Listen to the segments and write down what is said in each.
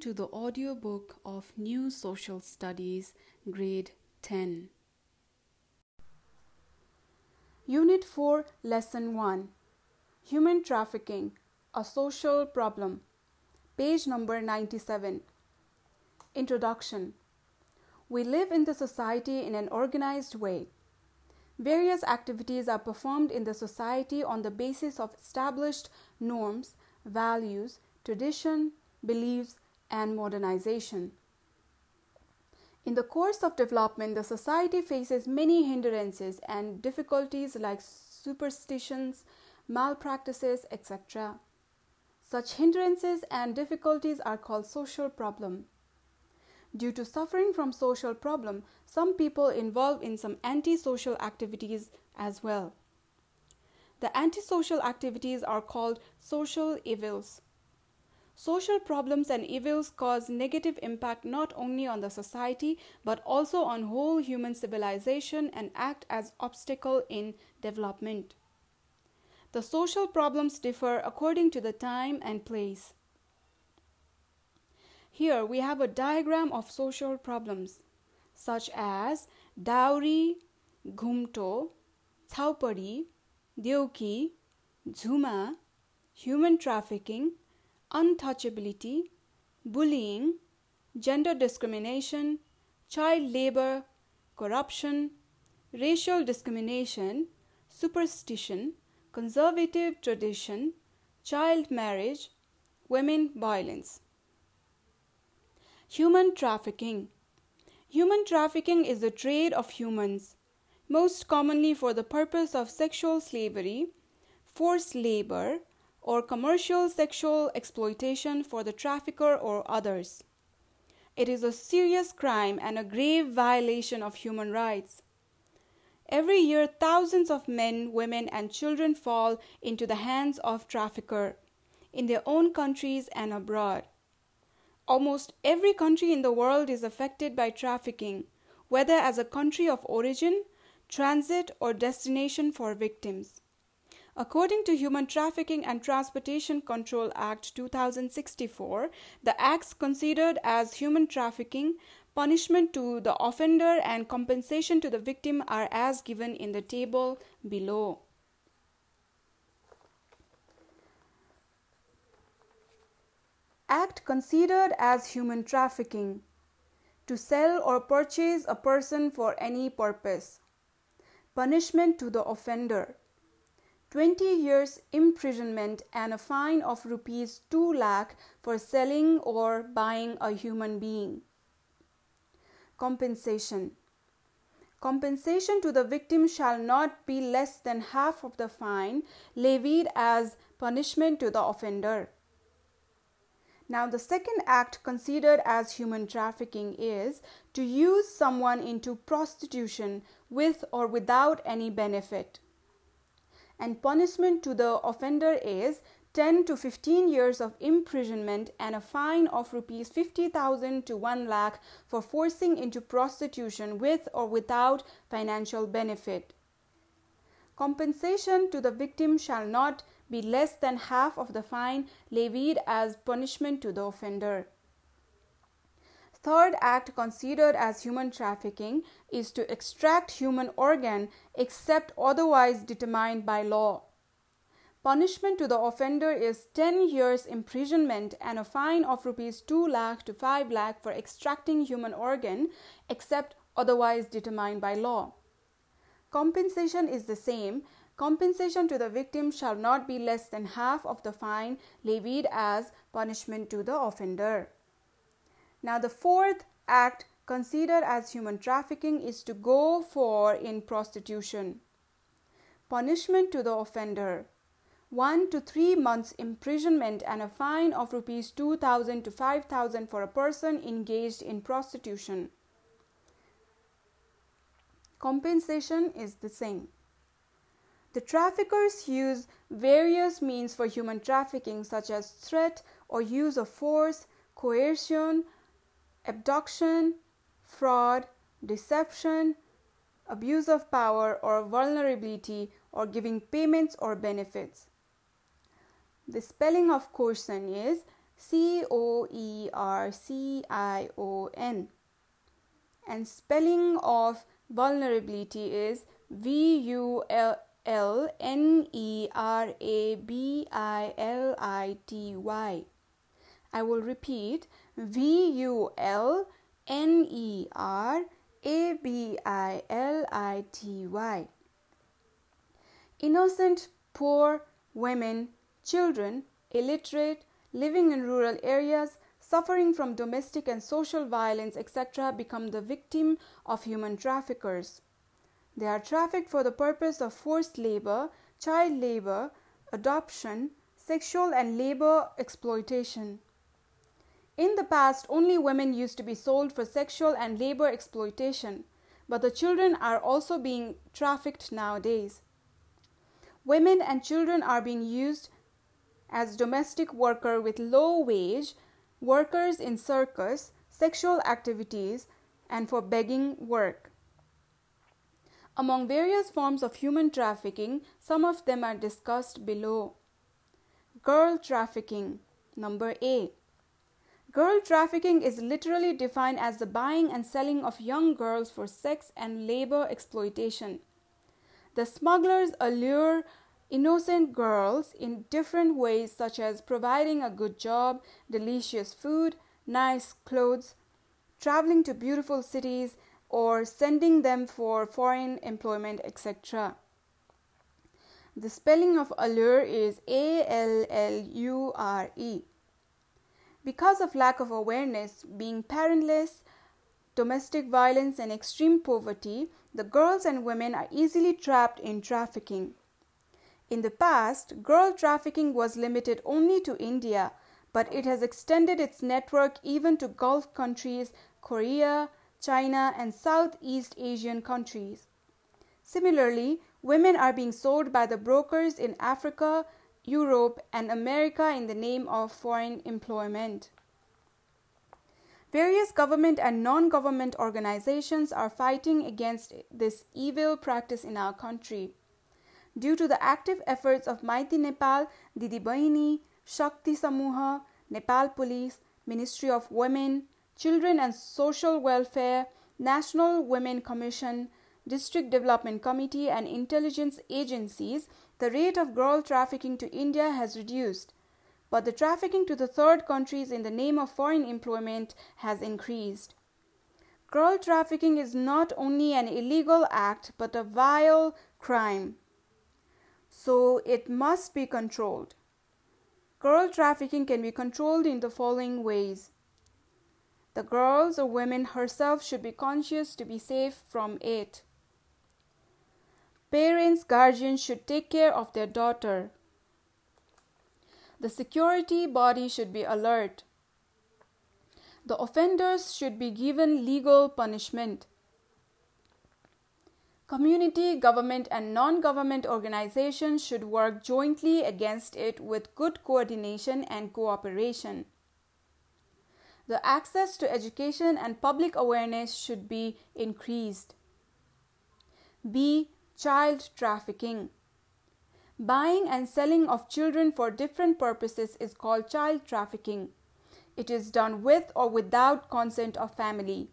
to the audiobook of New Social Studies, Grade 10. Unit 4, Lesson 1 Human Trafficking, a Social Problem. Page number 97. Introduction We live in the society in an organized way. Various activities are performed in the society on the basis of established norms, values, tradition, beliefs, and modernization. In the course of development, the society faces many hindrances and difficulties like superstitions, malpractices, etc. Such hindrances and difficulties are called social problem. Due to suffering from social problem, some people involve in some antisocial activities as well. The antisocial activities are called social evils. Social problems and evils cause negative impact not only on the society but also on whole human civilization and act as obstacle in development. The social problems differ according to the time and place. Here we have a diagram of social problems such as dowry, ghumto, chaupadi, deuki, jhuma, human trafficking, untouchability, bullying, gender discrimination, child labor, corruption, racial discrimination, superstition, conservative tradition, child marriage, women violence. Human trafficking. Human trafficking is the trade of humans, most commonly for the purpose of sexual slavery, forced labor, or commercial sexual exploitation for the trafficker or others. It is a serious crime and a grave violation of human rights. Every year, thousands of men, women, and children fall into the hands of trafficker in their own countries and abroad. Almost every country in the world is affected by trafficking, whether as a country of origin, transit, or destination for victims. According to Human Trafficking and Transportation Control Act 2064, the acts considered as human trafficking, punishment to the offender, and compensation to the victim are as given in the table below. Act considered as human trafficking to sell or purchase a person for any purpose. Punishment to the offender 20 years imprisonment and a fine of rupees 2 lakh for selling or buying a human being. Compensation Compensation to the victim shall not be less than half of the fine levied as punishment to the offender. Now, the second act considered as human trafficking is to use someone into prostitution with or without any benefit and punishment to the offender is 10 to 15 years of imprisonment and a fine of rupees 50000 to 1 lakh for forcing into prostitution with or without financial benefit. Compensation to the victim shall not be less than half of the fine levied as punishment to the offender Third act considered as human trafficking is to extract human organ except otherwise determined by law. Punishment to the offender is 10 years imprisonment and a fine of rupees 2 lakh to 5 lakh for extracting human organ except otherwise determined by law. Compensation is the same. Compensation to the victim shall not be less than half of the fine levied as punishment to the offender. Now, the fourth act considered as human trafficking is to go for in prostitution. Punishment to the offender 1 to 3 months imprisonment and a fine of rupees 2000 to 5000 for a person engaged in prostitution. Compensation is the same. The traffickers use various means for human trafficking such as threat or use of force, coercion, abduction, fraud, deception, abuse of power or vulnerability, or giving payments or benefits. The spelling of coercion is C O E R C I O N. And spelling of vulnerability is V U L N E R A B I L I T Y. I will repeat V U L N E R A B I L I T Y. Innocent, poor, women, children, illiterate, living in rural areas, suffering from domestic and social violence, etc., become the victim of human traffickers. They are trafficked for the purpose of forced labor, child labor, adoption, sexual and labor exploitation. In the past, only women used to be sold for sexual and labor exploitation, but the children are also being trafficked nowadays. Women and children are being used as domestic worker with low wage, workers in circus, sexual activities, and for begging work. Among various forms of human trafficking, some of them are discussed below. Girl trafficking. Number A. Girl trafficking is literally defined as the buying and selling of young girls for sex and labor exploitation. The smugglers allure innocent girls in different ways, such as providing a good job, delicious food, nice clothes, traveling to beautiful cities, or sending them for foreign employment, etc. The spelling of allure is A L L U R E. Because of lack of awareness, being parentless, domestic violence, and extreme poverty, the girls and women are easily trapped in trafficking. In the past, girl trafficking was limited only to India, but it has extended its network even to Gulf countries, Korea, China, and Southeast Asian countries. Similarly, women are being sold by the brokers in Africa, Europe, and America in the name of foreign employment. Various government and non government organizations are fighting against this evil practice in our country. Due to the active efforts of Maiti Nepal, Didi Bahini, Shakti Samuha, Nepal Police, Ministry of Women, Children and Social Welfare, National Women Commission, District Development Committee, and intelligence agencies, the rate of girl trafficking to India has reduced. But the trafficking to the third countries in the name of foreign employment has increased. Girl trafficking is not only an illegal act but a vile crime so it must be controlled. Girl trafficking can be controlled in the following ways. The girls or women herself should be conscious to be safe from it. Parents, guardians should take care of their daughter. The security body should be alert. The offenders should be given legal punishment. Community, government, and non government organizations should work jointly against it with good coordination and cooperation. The access to education and public awareness should be increased. B. Child trafficking. Buying and selling of children for different purposes is called child trafficking. It is done with or without consent of family.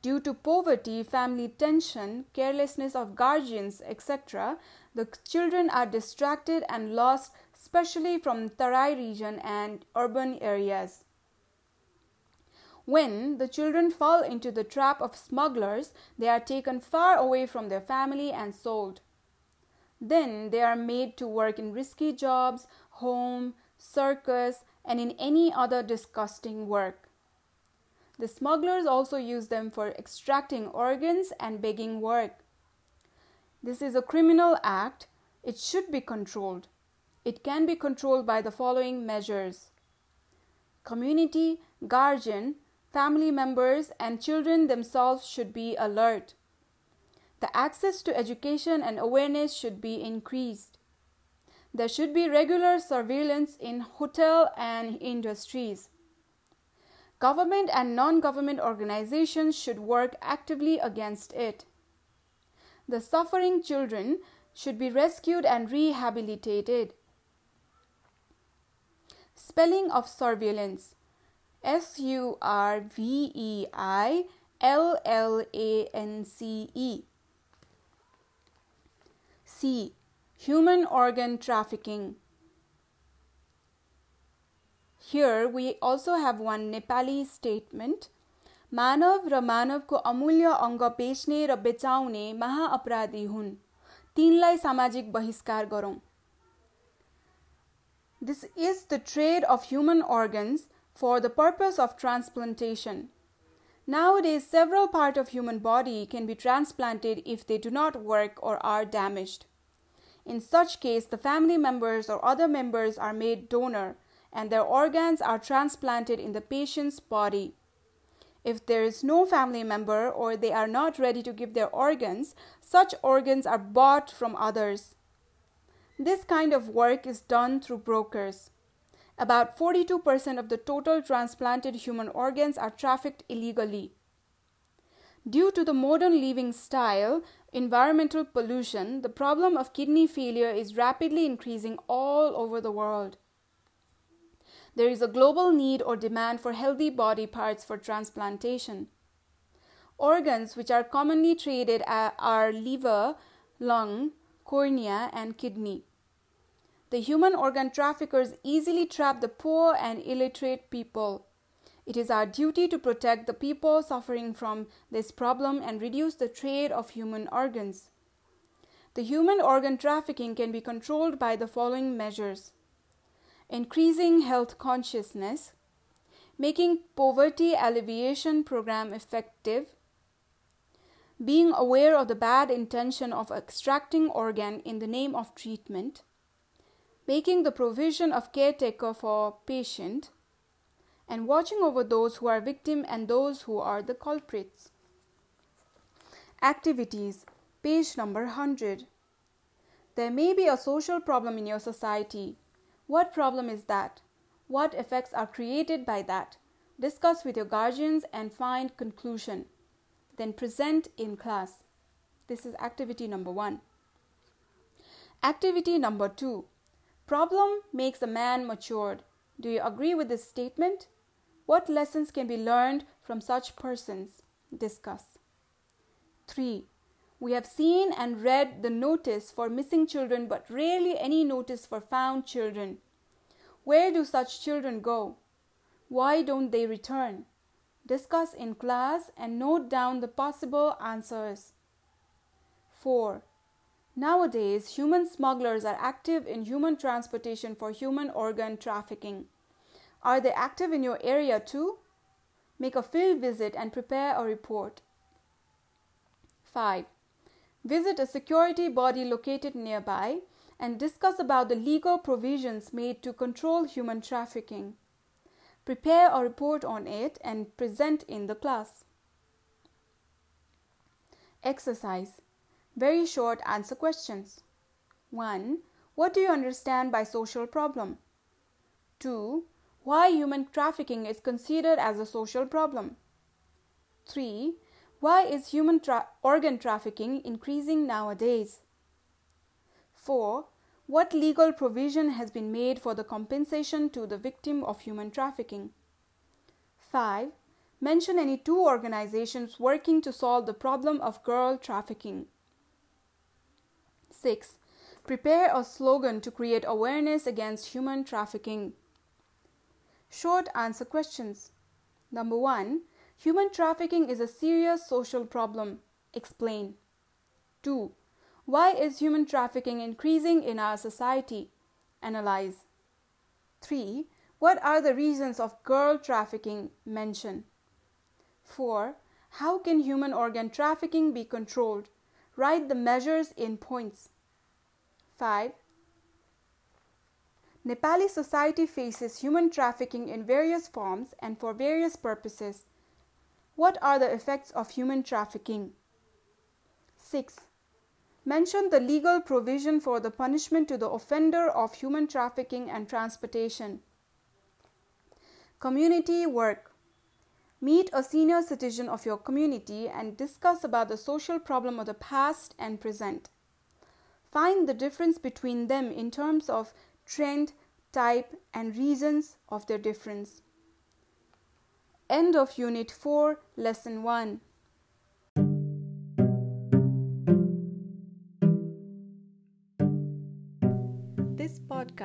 Due to poverty, family tension, carelessness of guardians, etc., the children are distracted and lost, especially from Tarai region and urban areas. When the children fall into the trap of smugglers, they are taken far away from their family and sold. Then they are made to work in risky jobs, home, circus, and in any other disgusting work. The smugglers also use them for extracting organs and begging work. This is a criminal act. It should be controlled. It can be controlled by the following measures community, guardian, family members, and children themselves should be alert. The access to education and awareness should be increased. There should be regular surveillance in hotel and industries. Government and non government organizations should work actively against it. The suffering children should be rescued and rehabilitated. Spelling of surveillance S U R V E I L L A N C E. C. Human organ trafficking. Here we also have one Nepali statement. मानव र मानवको अमूल्य अङ्ग बेच्ने र बेचाउने महाअपराधी हुन् तिनलाई सामाजिक बहिष्कार गरौँ This is the trade of human organs for the purpose of transplantation. Nowadays, several parts of human body can be transplanted if they do not work or are damaged. In such case, the family members or other members are made donor and their organs are transplanted in the patient's body. If there is no family member or they are not ready to give their organs, such organs are bought from others. This kind of work is done through brokers. About 42% of the total transplanted human organs are trafficked illegally. Due to the modern living style, environmental pollution, the problem of kidney failure is rapidly increasing all over the world. There is a global need or demand for healthy body parts for transplantation. Organs which are commonly traded are liver, lung, cornea, and kidney. The human organ traffickers easily trap the poor and illiterate people. It is our duty to protect the people suffering from this problem and reduce the trade of human organs. The human organ trafficking can be controlled by the following measures increasing health consciousness, making poverty alleviation program effective, being aware of the bad intention of extracting organ in the name of treatment, making the provision of caretaker for patient, and watching over those who are victim and those who are the culprits. Activities, page number 100. There may be a social problem in your society. What problem is that? What effects are created by that? Discuss with your guardians and find conclusion. Then present in class. This is activity number 1. Activity number 2 Problem makes a man matured. Do you agree with this statement? What lessons can be learned from such persons? Discuss. 3. We have seen and read the notice for missing children, but rarely any notice for found children. Where do such children go? Why don't they return? Discuss in class and note down the possible answers. 4. Nowadays, human smugglers are active in human transportation for human organ trafficking. Are they active in your area too? Make a field visit and prepare a report. 5. Visit a security body located nearby and discuss about the legal provisions made to control human trafficking. Prepare a report on it and present in the class. Exercise very short answer questions. 1. What do you understand by social problem? 2. Why human trafficking is considered as a social problem? 3. Why is human tra- organ trafficking increasing nowadays? 4. What legal provision has been made for the compensation to the victim of human trafficking? 5. Mention any two organizations working to solve the problem of girl trafficking. 6. Prepare a slogan to create awareness against human trafficking. Short answer questions. Number 1. Human trafficking is a serious social problem. Explain. 2. Why is human trafficking increasing in our society? Analyze. 3. What are the reasons of girl trafficking? Mention. 4. How can human organ trafficking be controlled? Write the measures in points. 5. Nepali society faces human trafficking in various forms and for various purposes. What are the effects of human trafficking? 6. Mention the legal provision for the punishment to the offender of human trafficking and transportation. Community work. Meet a senior citizen of your community and discuss about the social problem of the past and present. Find the difference between them in terms of trend, type, and reasons of their difference. End of Unit 4, Lesson 1.